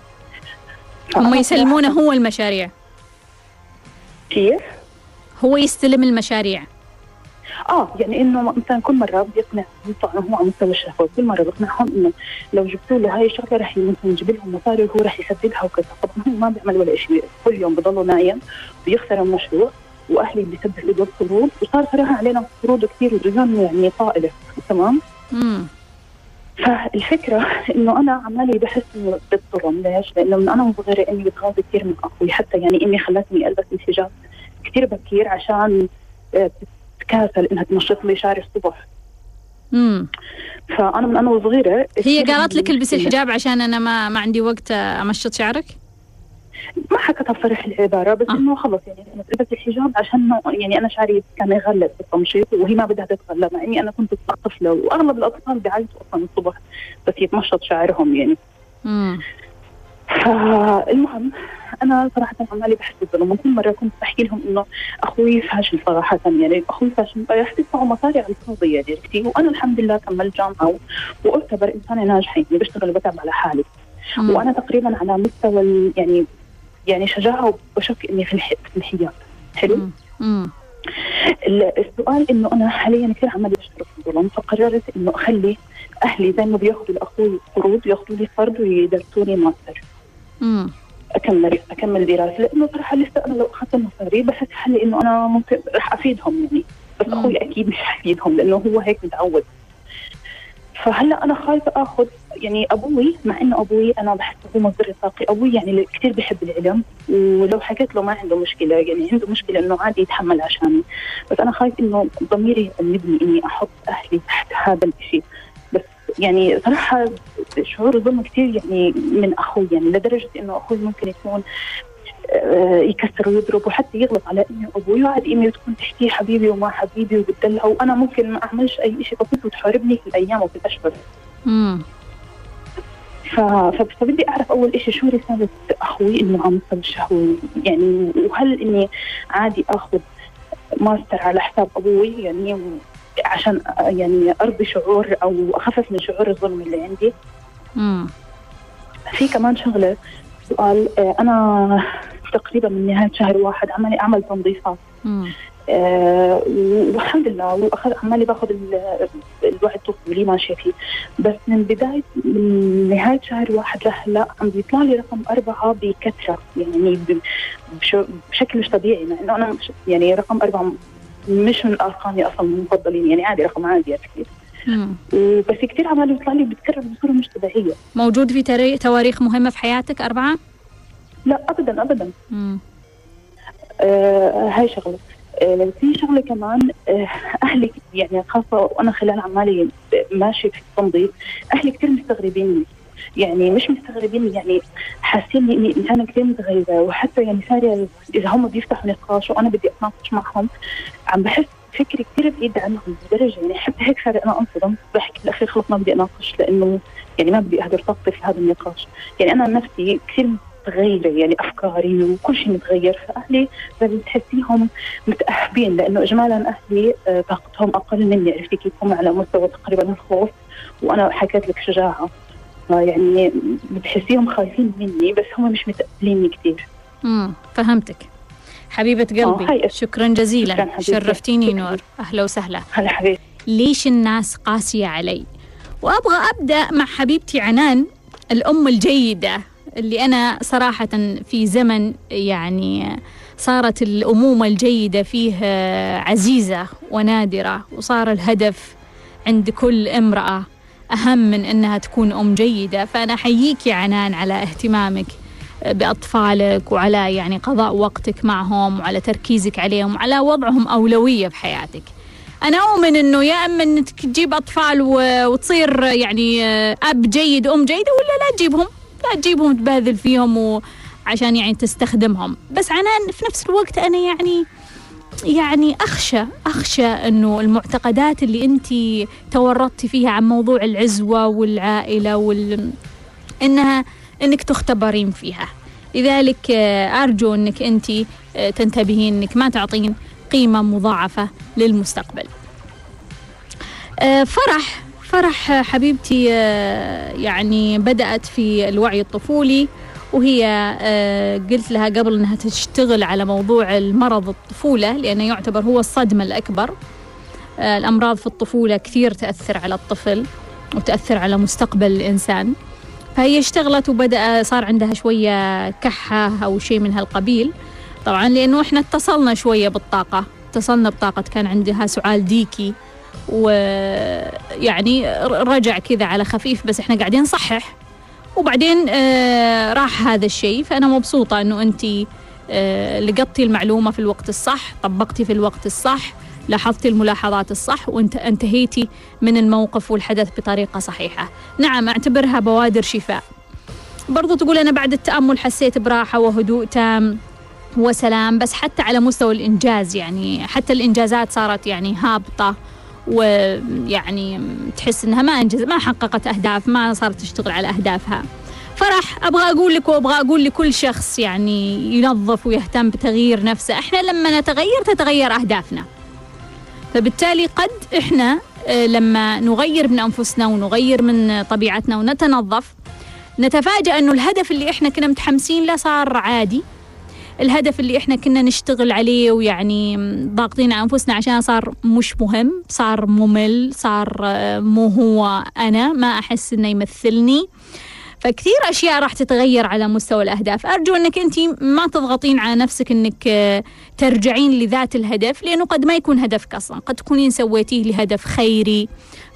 هم يسلمونه هو المشاريع. كيف؟ هو يستلم المشاريع. آه يعني إنه مثلا كل مرة بيقنع طبعا هو على مستوى الشهوه كل مرة بقنعهم إنه لو جبتوا له هاي الشغلة رح مثلا يجيب لهم مصاري وهو رح يسددها وكذا طبعا هو ما بيعمل ولا شيء كل يوم بضله نايم بيخسر المشروع وأهلي بيسددوا له القروض وصار صراحة علينا قروض كثير وديون يعني طائلة تمام مم. فالفكرة إنه أنا عمالي بحس إنه بالظلم ليش؟ لأنه من أنا وصغيره امي بتغاضي كثير من أخوي حتى يعني امي خلتني ألبس الحجاب كثير بكير عشان آه، تتكاسل إنها تنشط لي شعري الصبح مم. فأنا من أنا وصغيرة هي قالت لك البسي الحجاب عشان أنا ما ما عندي وقت أمشط شعرك ما حكتها بصريح العبارة بس آه. إنه خلص يعني أنا ألبس الحجاب عشان يعني أنا شعري كان يغلب بالتمشيط وهي ما بدها تتغلب مع إني أنا كنت طفلة وأغلب الأطفال بيعيطوا أصلا الصبح بس يتمشط شعرهم يعني مم. فالمهم أنا صراحة عمالي بحس بالظلم وكل مرة كنت بحكي لهم إنه أخوي فاشل صراحة يعني أخوي فاشل رح تدفعوا مصاري على الفاضي يعني عرفتي وأنا الحمد لله كملت جامعة وأعتبر انسانه ناجحه يعني بشتغل وبتعب على حالي مم. وأنا تقريبا على مستوى يعني يعني شجاعة وبشك إني في الح- في الحجاب حلو مم. مم. ال- السؤال إنه أنا حاليا كثير عمالي بشتغل في الظلم فقررت إنه أخلي أهلي زي ما بياخذوا لاخوي قروض ياخذوا لي قرض ويدرسوني ماستر مم. أكمل أكمل دراسة لأنه صراحة لسه أنا لو اخذت المصاري بحس حالي إنه أنا ممكن رح أفيدهم يعني. بس. أخوي أكيد مش حيفيدهم لأنه هو هيك متعود. فهلأ أنا خايفة آخذ يعني أبوي مع إنه أبوي أنا بحس هو مصدر طاقي أبوي يعني كثير بحب العلم ولو حكيت له ما عنده مشكلة يعني عنده مشكلة إنه عادي يتحمل عشاني. بس أنا خايف إنه ضميري يأنبني إني أحط أهلي تحت هذا الشيء يعني صراحة شعور الظلم كثير يعني من أخوي يعني لدرجة إنه أخوي ممكن يكون آه، يكسر ويضرب وحتى يغلط على إمي وأبوي وعادي إمي تكون تحكي حبيبي وما حبيبي وبتدلع. وأنا ممكن ما أعملش أي شيء بسيط وتحاربني في الأيام وفي الأشهر. مم. ف... فبدي أعرف أول شيء شو رساله أخوي إنه على مستوى الشهوة؟ يعني وهل إني عادي آخذ ماستر على حساب أبوي؟ يعني عشان يعني أرضي شعور أو أخفف من شعور الظلم اللي عندي مم. في كمان شغلة سؤال آه، أنا تقريبا من نهاية شهر واحد عملي أعمل تنظيفات. آه والحمد لله واخذ عمالي باخذ ال- الوعي الطفولي ماشية فيه بس من بدايه من نهاية شهر واحد لهلا عم بيطلع لي رقم أربعة بكثرة يعني بشكل مش طبيعي مع إنه أنا يعني رقم أربعة مش من أرقامي أصلا المفضلين يعني عادي رقم عادي أكيد مم. بس كثير عمال بيطلع لي بتكرر بصورة مش طبيعية موجود في تواريخ مهمة في حياتك أربعة؟ لا ابدا ابدا مم. آه هاي شغلة آه في شغلة كمان آه أهلي يعني خاصة وأنا خلال عمالي ماشي في التنظيف أهلي كثير مستغربيني يعني مش مستغربين يعني حاسين اني انسانه كثير متغيره وحتى يعني صار إذا هم بيفتحوا نقاش وأنا بدي أتناقش معهم عم بحس فكري كثير بعيد عنهم لدرجة يعني حتى هيك صار أنا أنصدم. بحكي بالأخير خلص ما بدي اناقش لأنه يعني ما بدي اهدر طاقتي في هذا النقاش. يعني أنا نفسي كثير متغيره يعني أفكاري وكل شيء متغير. فأهلي لازم تحسيهم متأهبين لأنه اجمالا أهلي آه، طاقتهم أقل مني. عرفتي كيف هم على مستوى تقريبا الخوف؟ وأنا حكيت لك شجاعة. يعني بتحسيهم خايفين مني بس هم مش متقبليني كثير مم. فهمتك حبيبة آه، قلبي. شكرا جزيلا شكراً حبيبتي. شرفتيني شكراً. نور أهلا وسهلا هلا حبيبي ليش الناس قاسية علي وأبغى أبدأ مع حبيبتي عنان الأم الجيدة اللي أنا صراحة في زمن يعني صارت الأمومة الجيدة فيه عزيزة ونادرة وصار الهدف عند كل امرأة أهم من أنها تكون أم جيدة فأنا أحييك يا عنان على اهتمامك بأطفالك وعلى يعني قضاء وقتك معهم وعلى تركيزك عليهم وعلى وضعهم أولوية في حياتك أنا أؤمن إنه يا إما إنك تجيب أطفال وتصير يعني أب جيد أم جيدة ولا لا تجيبهم. لا تجيبهم تباذل فيهم وعشان يعني تستخدمهم. بس عنان في نفس الوقت أنا يعني يعني أخشى أخشى أنه المعتقدات اللي أنت تورطتي فيها عن موضوع العزوة والعائلة وال إنها إنك تختبرين فيها. لذلك آه، أرجو أنك أنت آه، تنتبهين أنك ما تعطين قيمة مضاعفة للمستقبل. آه، فرح فرح حبيبتي يعني بدأت في الوعي الطفولي. وهي آه، قلت لها قبل إنها تشتغل على موضوع المرض الطفولة لأنه يعتبر هو الصدمة الأكبر. آه، الأمراض في الطفولة كثير تأثر على الطفل وتأثر على مستقبل الإنسان. فهي اشتغلت وبدأ صار عندها شوية كحة أو شيء من هالقبيل. طبعا لأنه إحنا اتصلنا شوية بالطاقة اتصلنا بطاقة كان عندها سعال ديكي ويعني رجع كذا على خفيف بس إحنا قاعدين نصحح. وبعدين آه راح هذا الشيء. فأنا مبسوطة أنه أنت آه لقطتي المعلومة في الوقت الصح طبقتي في الوقت الصح لاحظتي الملاحظات الصح وأنت انتهيتي من الموقف والحدث بطريقة صحيحة. نعم أعتبرها بوادر شفاء. برضو تقول أنا بعد التأمل حسيت براحة وهدوء تام وسلام بس حتى على مستوى الإنجاز يعني حتى الإنجازات صارت يعني هابطة. ويعني تحس إنها ما انجز ما حققت أهداف ما صارت تشتغل على أهدافها. فرح أبغى أقول لك وأبغى أقول لكل شخص يعني ينظف ويهتم بتغيير نفسه. إحنا لما نتغير تتغير أهدافنا. فبالتالي قد إحنا آه، لما نغير من أنفسنا ونغير من طبيعتنا ونتنظف نتفاجأ إنه الهدف اللي إحنا كنا متحمسين له صار عادي. الهدف اللي إحنا كنا نشتغل عليه ويعني ضاغطين على أنفسنا عشان صار مش مهم صار ممل صار آه، مو هو أنا ما أحس إنه يمثلني. فكثير أشياء راح تتغير على مستوى الأهداف. أرجو إنك انت ما تضغطين على نفسك إنك آه، ترجعين لذات الهدف لأنه قد ما يكون هدفك أصلا. قد تكونين سويتيه لهدف خيري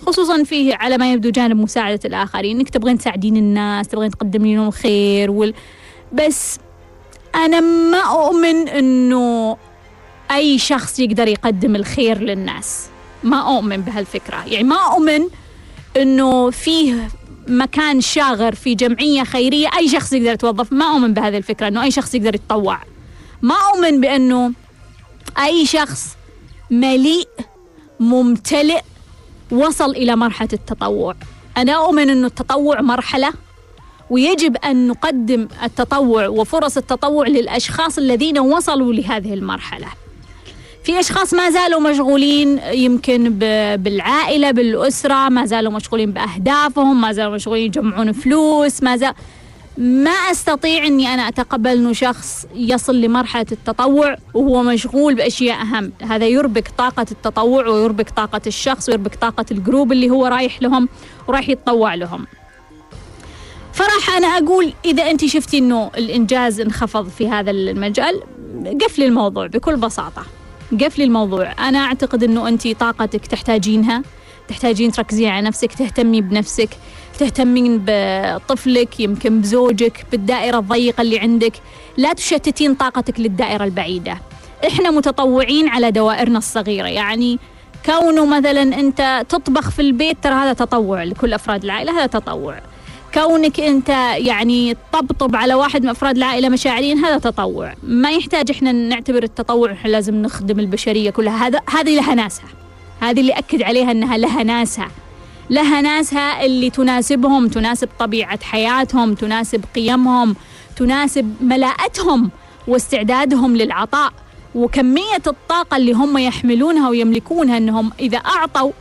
خصوصا فيه على ما يبدو جانب مساعدة الآخرين. إنك تبغين تساعدين الناس تبغين تقدمين لهم الخير وال... بس أنا ما أؤمن إنه أي شخص يقدر يقدم الخير للناس. ما أؤمن بهالفكرة. يعني ما أؤمن إنه فيه مكان شاغر في جمعية خيرية أي شخص يقدر يتوظف. ما أؤمن بهذه الفكرة إنه أي شخص يقدر يتطوع. ما أؤمن بأنه أي شخص مليء ممتلئ وصل إلى مرحلة التطوع. أنا أؤمن أنه التطوع مرحلة ويجب أن نقدم التطوع وفرص التطوع للأشخاص الذين وصلوا لهذه المرحلة في أشخاص ما زالوا مشغولين يمكن بالعائلة بالأسرة ما زالوا مشغولين بأهدافهم ما زالوا مشغولين يجمعون فلوس ما زال ما أستطيع إني أنا أتقبل إنه شخص يصل لمرحلة التطوع وهو مشغول بأشياء أهم، هذا يربك طاقة التطوع ويربك طاقة الشخص ويربك طاقة الجروب اللي هو رايح لهم ورايح يتطوع لهم. فراح أنا أقول إذا أنت شفتي إنه الإنجاز انخفض في هذا المجال قفلي الموضوع بكل بساطة. قفلي الموضوع، أنا أعتقد إنه أنت طاقتك تحتاجينها، تحتاجين تركزين على نفسك، تهتمي بنفسك، تهتمين بطفلك يمكن بزوجك بالدائرة الضيقة اللي عندك. لا تشتتين طاقتك للدائرة البعيدة. إحنا متطوعين على دوائرنا الصغيرة. يعني كونه مثلا أنت تطبخ في البيت ترى هذا تطوع لكل أفراد العائلة هذا تطوع. كونك انت يعني تطبطب على واحد من أفراد العائلة مشاعريا هذا تطوع. ما يحتاج إحنا نعتبر التطوع إحنا لازم نخدم البشرية كلها. هذا هذه لها ناسها. هذه اللي أكد عليها إنها لها ناسها. لها ناسها اللي تناسبهم تناسب طبيعة حياتهم تناسب قيمهم تناسب ملاءتهم واستعدادهم للعطاء. وكمية الطاقة اللي هم يحملونها ويملكونها أنهم إذا أعطوا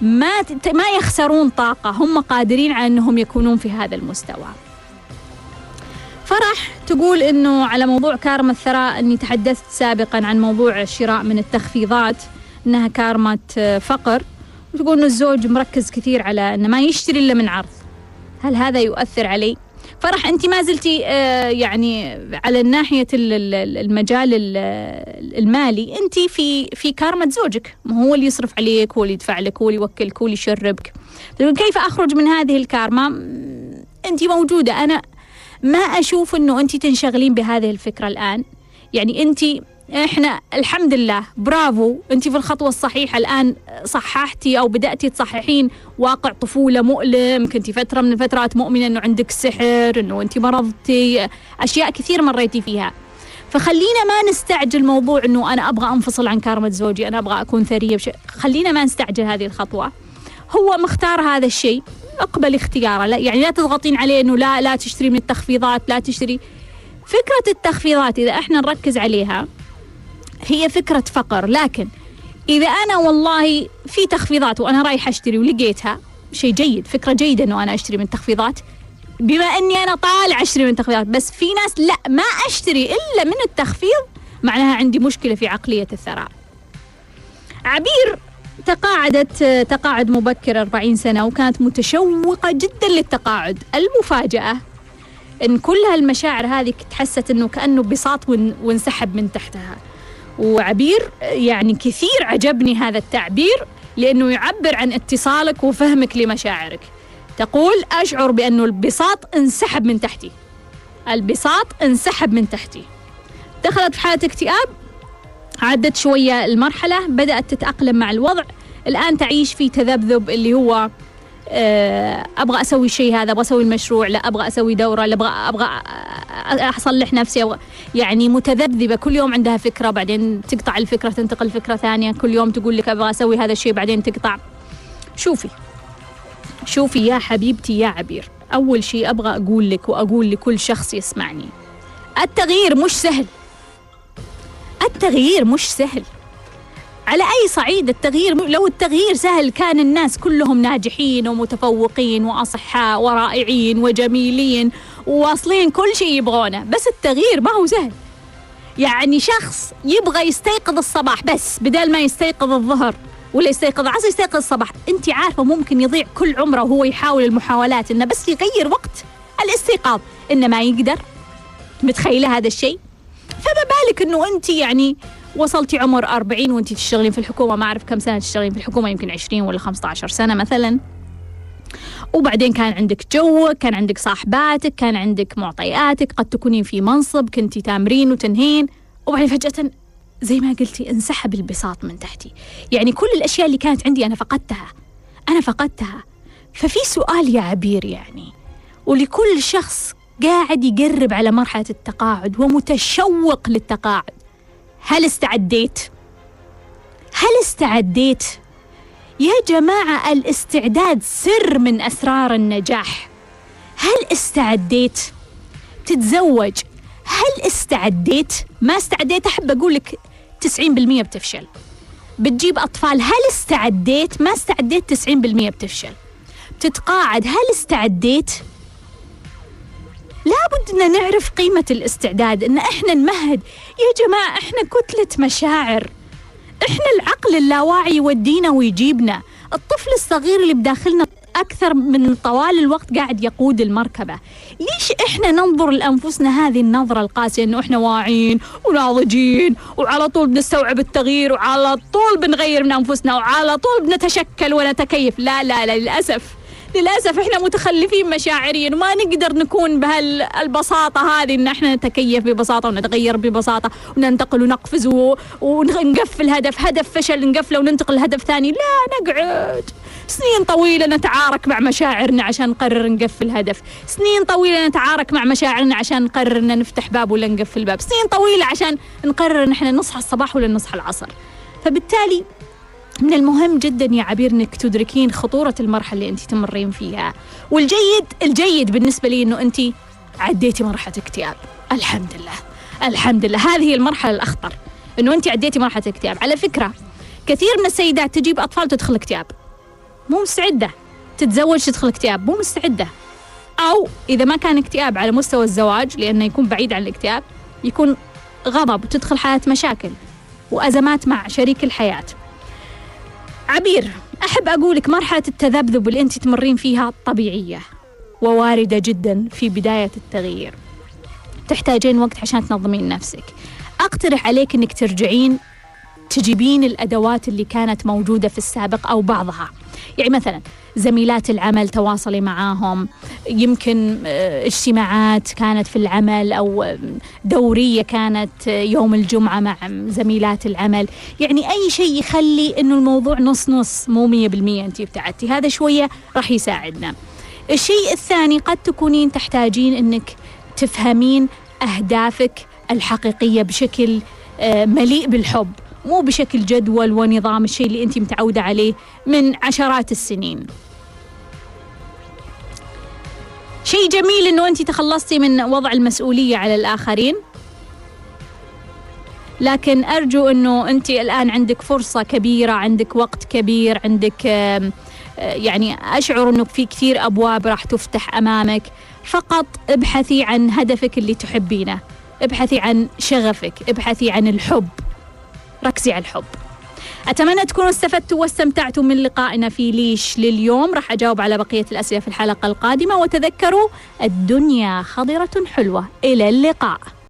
ما ما يخسرون طاقة هم قادرين على أنهم يكونون في هذا المستوى. فرح تقول أنه على موضوع كارما الثراء أني تحدثت سابقا عن موضوع الشراء من التخفيضات أنها كارمة فقر. وتقول إنه الزوج مركز كثير على إنه ما يشتري إلا من عرض. هل هذا يؤثر علي؟ فرح انت ما زلتي آه، يعني على ناحية المجال المالي انت في في كارمه زوجك. هو اللي يصرف عليك هو اللي يدفع لك هو اللي يوكلك هو اللي يشربك. كيف أخرج من هذه الكارما؟ انت موجودة. أنا ما أشوف إنه انت تنشغلين بهذه الفكرة الآن. يعني انت إحنا الحمد لله برافو. أنت في الخطوة الصحيحة. الآن صححتي أو بدأتي تصححين واقع طفولة مؤلم كنتي فترة من الفترات مؤمنة إنه عندك سحر إنه أنت مرضتي أشياء كثير مريتي فيها. فخلينا ما نستعجل موضوع إنه أنا أبغى أنفصل عن كارمة زوجي أنا أبغى أكون ثرية بشيء خلينا ما نستعجل هذه الخطوة. هو مختار هذا الشيء. اقبل اختياره. لا يعني لا تضغطين عليه إنه لا لا تشتري من التخفيضات لا تشتري. فكرة التخفيضات إذا إحنا نركز عليها هي فكرة فقر لكن إذا أنا والله في تخفيضات وأنا رايح أشتري ولقيتها شيء جيد فكرة جيدة أنه أنا أشتري من تخفيضات. بما أني أنا طالع أشتري من تخفيضات بس في ناس لا ما أشتري إلا من التخفيض معناها عندي مشكلة في عقلية الثراء. عبير تقاعدت تقاعد مبكر 40 سنة وكانت متشوقة جدا للتقاعد. المفاجأة إن كل هالمشاعر هذه تحست إنه كأنه بساط وانسحب من تحتها. وعبير يعني كثير عجبني هذا التعبير لأنه يعبر عن اتصالك وفهمك لمشاعرك. تقول أشعر بأنه البساط انسحب من تحتي. البساط انسحب من تحتي. دخلت في حالة اكتئاب عدت شوية المرحلة بدأت تتأقلم مع الوضع. الآن تعيش في تذبذب اللي هو أبغى أسوي الشيء هذا أبغى أسوي المشروع لا أبغى أسوي دورة لا أبغى أبغى أصلح نفسي أبغى يعني متذبذبة. كل يوم عندها فكرة بعدين تقطع الفكرة تنتقل فكره ثانية. كل يوم تقول لك أبغى أسوي هذا الشيء بعدين تقطع. شوفي شوفي يا حبيبتي يا عبير. أول شيء أبغى أقول لك وأقول لكل شخص يسمعني. التغيير مش سهل. التغيير مش سهل. على أي صعيد التغيير؟ لو التغيير سهل كان الناس كلهم ناجحين ومتفوقين وأصحاء ورائعين وجميلين وواصلين كل شيء يبغونه بس التغيير ما هو سهل. يعني شخص يبغى يستيقظ الصباح بس بدل ما يستيقظ الظهر ولا يستيقظ العصر يستيقظ الصباح. أنت عارفة ممكن يضيع كل عمره وهو يحاول المحاولات إنه بس يغير وقت الاستيقاظ إنه ما يقدر. متخيلة هذا الشيء؟ فما بالك إنه أنت يعني وصلتي عمر 40 وانت تشتغلين في الحكومة. ما أعرف كم سنة تشتغلين في الحكومة يمكن 20 ولا 15 سنة مثلا. وبعدين كان عندك جوك كان عندك صاحباتك كان عندك معطياتك قد تكونين في منصب كنتي تامرين وتنهين. وبعدين فجأة زي ما قلتي انسحب البساط من تحتي. يعني كل الأشياء اللي كانت عندي أنا فقدتها. أنا فقدتها. ففي سؤال يا عبير يعني ولكل شخص قاعد يقرب على مرحلة التقاعد ومتشوق للتقاعد. هل استعديت؟ هل استعديت؟ يا جماعة الاستعداد سر من أسرار النجاح هل استعديت؟ تتزوج هل استعديت؟ ما استعديت أحب أقول لك 90% بتفشل بتجيب أطفال هل استعديت؟ ما استعديت 90% بتفشل تتقاعد هل استعديت؟ لابد ان نعرف قيمة الاستعداد إن إحنا نمهد. يا جماعة إحنا كتلة مشاعر. إحنا العقل اللاواعي يودينا ويجيبنا. الطفل الصغير اللي بداخلنا أكثر من طوال الوقت قاعد يقود المركبة. ليش إحنا ننظر لأنفسنا هذه النظرة القاسية أنه إحنا واعيين وناضجين وعلى طول بنستوعب التغيير وعلى طول بنغير من أنفسنا وعلى طول بنتشكل ونتكيف؟ لا لا لا للأسف. للأسف إحنا متخلفين مشاعريا وما نقدر نكون بهالبساطة هذه إن إحنا نتكيف ببساطة ونتغير ببساطة وننتقل ونقفز ونقفل هدف هدف فشل نقفله وننتقل لهدف ثاني. لا نقعد. سنين طويلة نتعارك مع مشاعرنا عشان نقرر نقفل هدف. سنين طويلة نتعارك مع مشاعرنا عشان نقرر إن نفتح باب ولا نقفل باب. سنين طويلة عشان نقرر إن إحنا نصحى الصباح ولا نصحى العصر. فبالتالي من المهم جدا يا عبير إنك تدركين خطورة المرحلة اللي أنت تمرين فيها. والجيد الجيد بالنسبة لي إنه أنت عديتي مرحلة اكتئاب. الحمد لله. الحمد لله. هذه المرحلة الأخطر إنه أنت عديتي مرحلة اكتئاب. على فكرة كثير من السيدات تجيب أطفال تدخل اكتئاب. مو مستعدة تتزوج تدخل اكتئاب. مو مستعدة. أو إذا ما كان اكتئاب على مستوى الزواج لأنه يكون بعيد عن الاكتئاب يكون غضب وتدخل حالة مشاكل وأزمات مع شريك الحياة. عبير أحب أقولك مرحلة التذبذب اللي أنت تمرين فيها طبيعية وواردة جدا في بداية التغيير. تحتاجين وقت عشان تنظمين نفسك. أقترح عليك أنك ترجعين تجيبين الأدوات اللي كانت موجودة في السابق أو بعضها. يعني مثلا زميلات العمل تواصلي معاهم يمكن آه، اجتماعات كانت في العمل أو دورية كانت يوم الجمعة مع زميلات العمل. يعني أي شيء يخلي أنه الموضوع نص نص مو مية بالمية أنت ابتعدتي هذا شوية راح يساعدنا. الشيء الثاني قد تكونين تحتاجين أنك تفهمين أهدافك الحقيقية بشكل آه، مليء بالحب. مو بشكل جدول ونظام الشيء اللي انت متعودة عليه من عشرات السنين. شيء جميل إنه انت تخلصتي من وضع المسؤولية على الآخرين. لكن أرجو إنه انت الآن عندك فرصة كبيرة عندك وقت كبير عندك يعني أشعر إنه في كثير أبواب راح تفتح أمامك. فقط ابحثي عن هدفك اللي تحبينه. ابحثي عن شغفك ابحثي عن الحب. ركزي على الحب. أتمنى تكونوا استفدتوا واستمتعتوا من لقائنا في ليش لليوم. راح أجاوب على بقية الأسئلة في الحلقة القادمة. وتذكروا الدنيا خضرة حلوة. إلى اللقاء.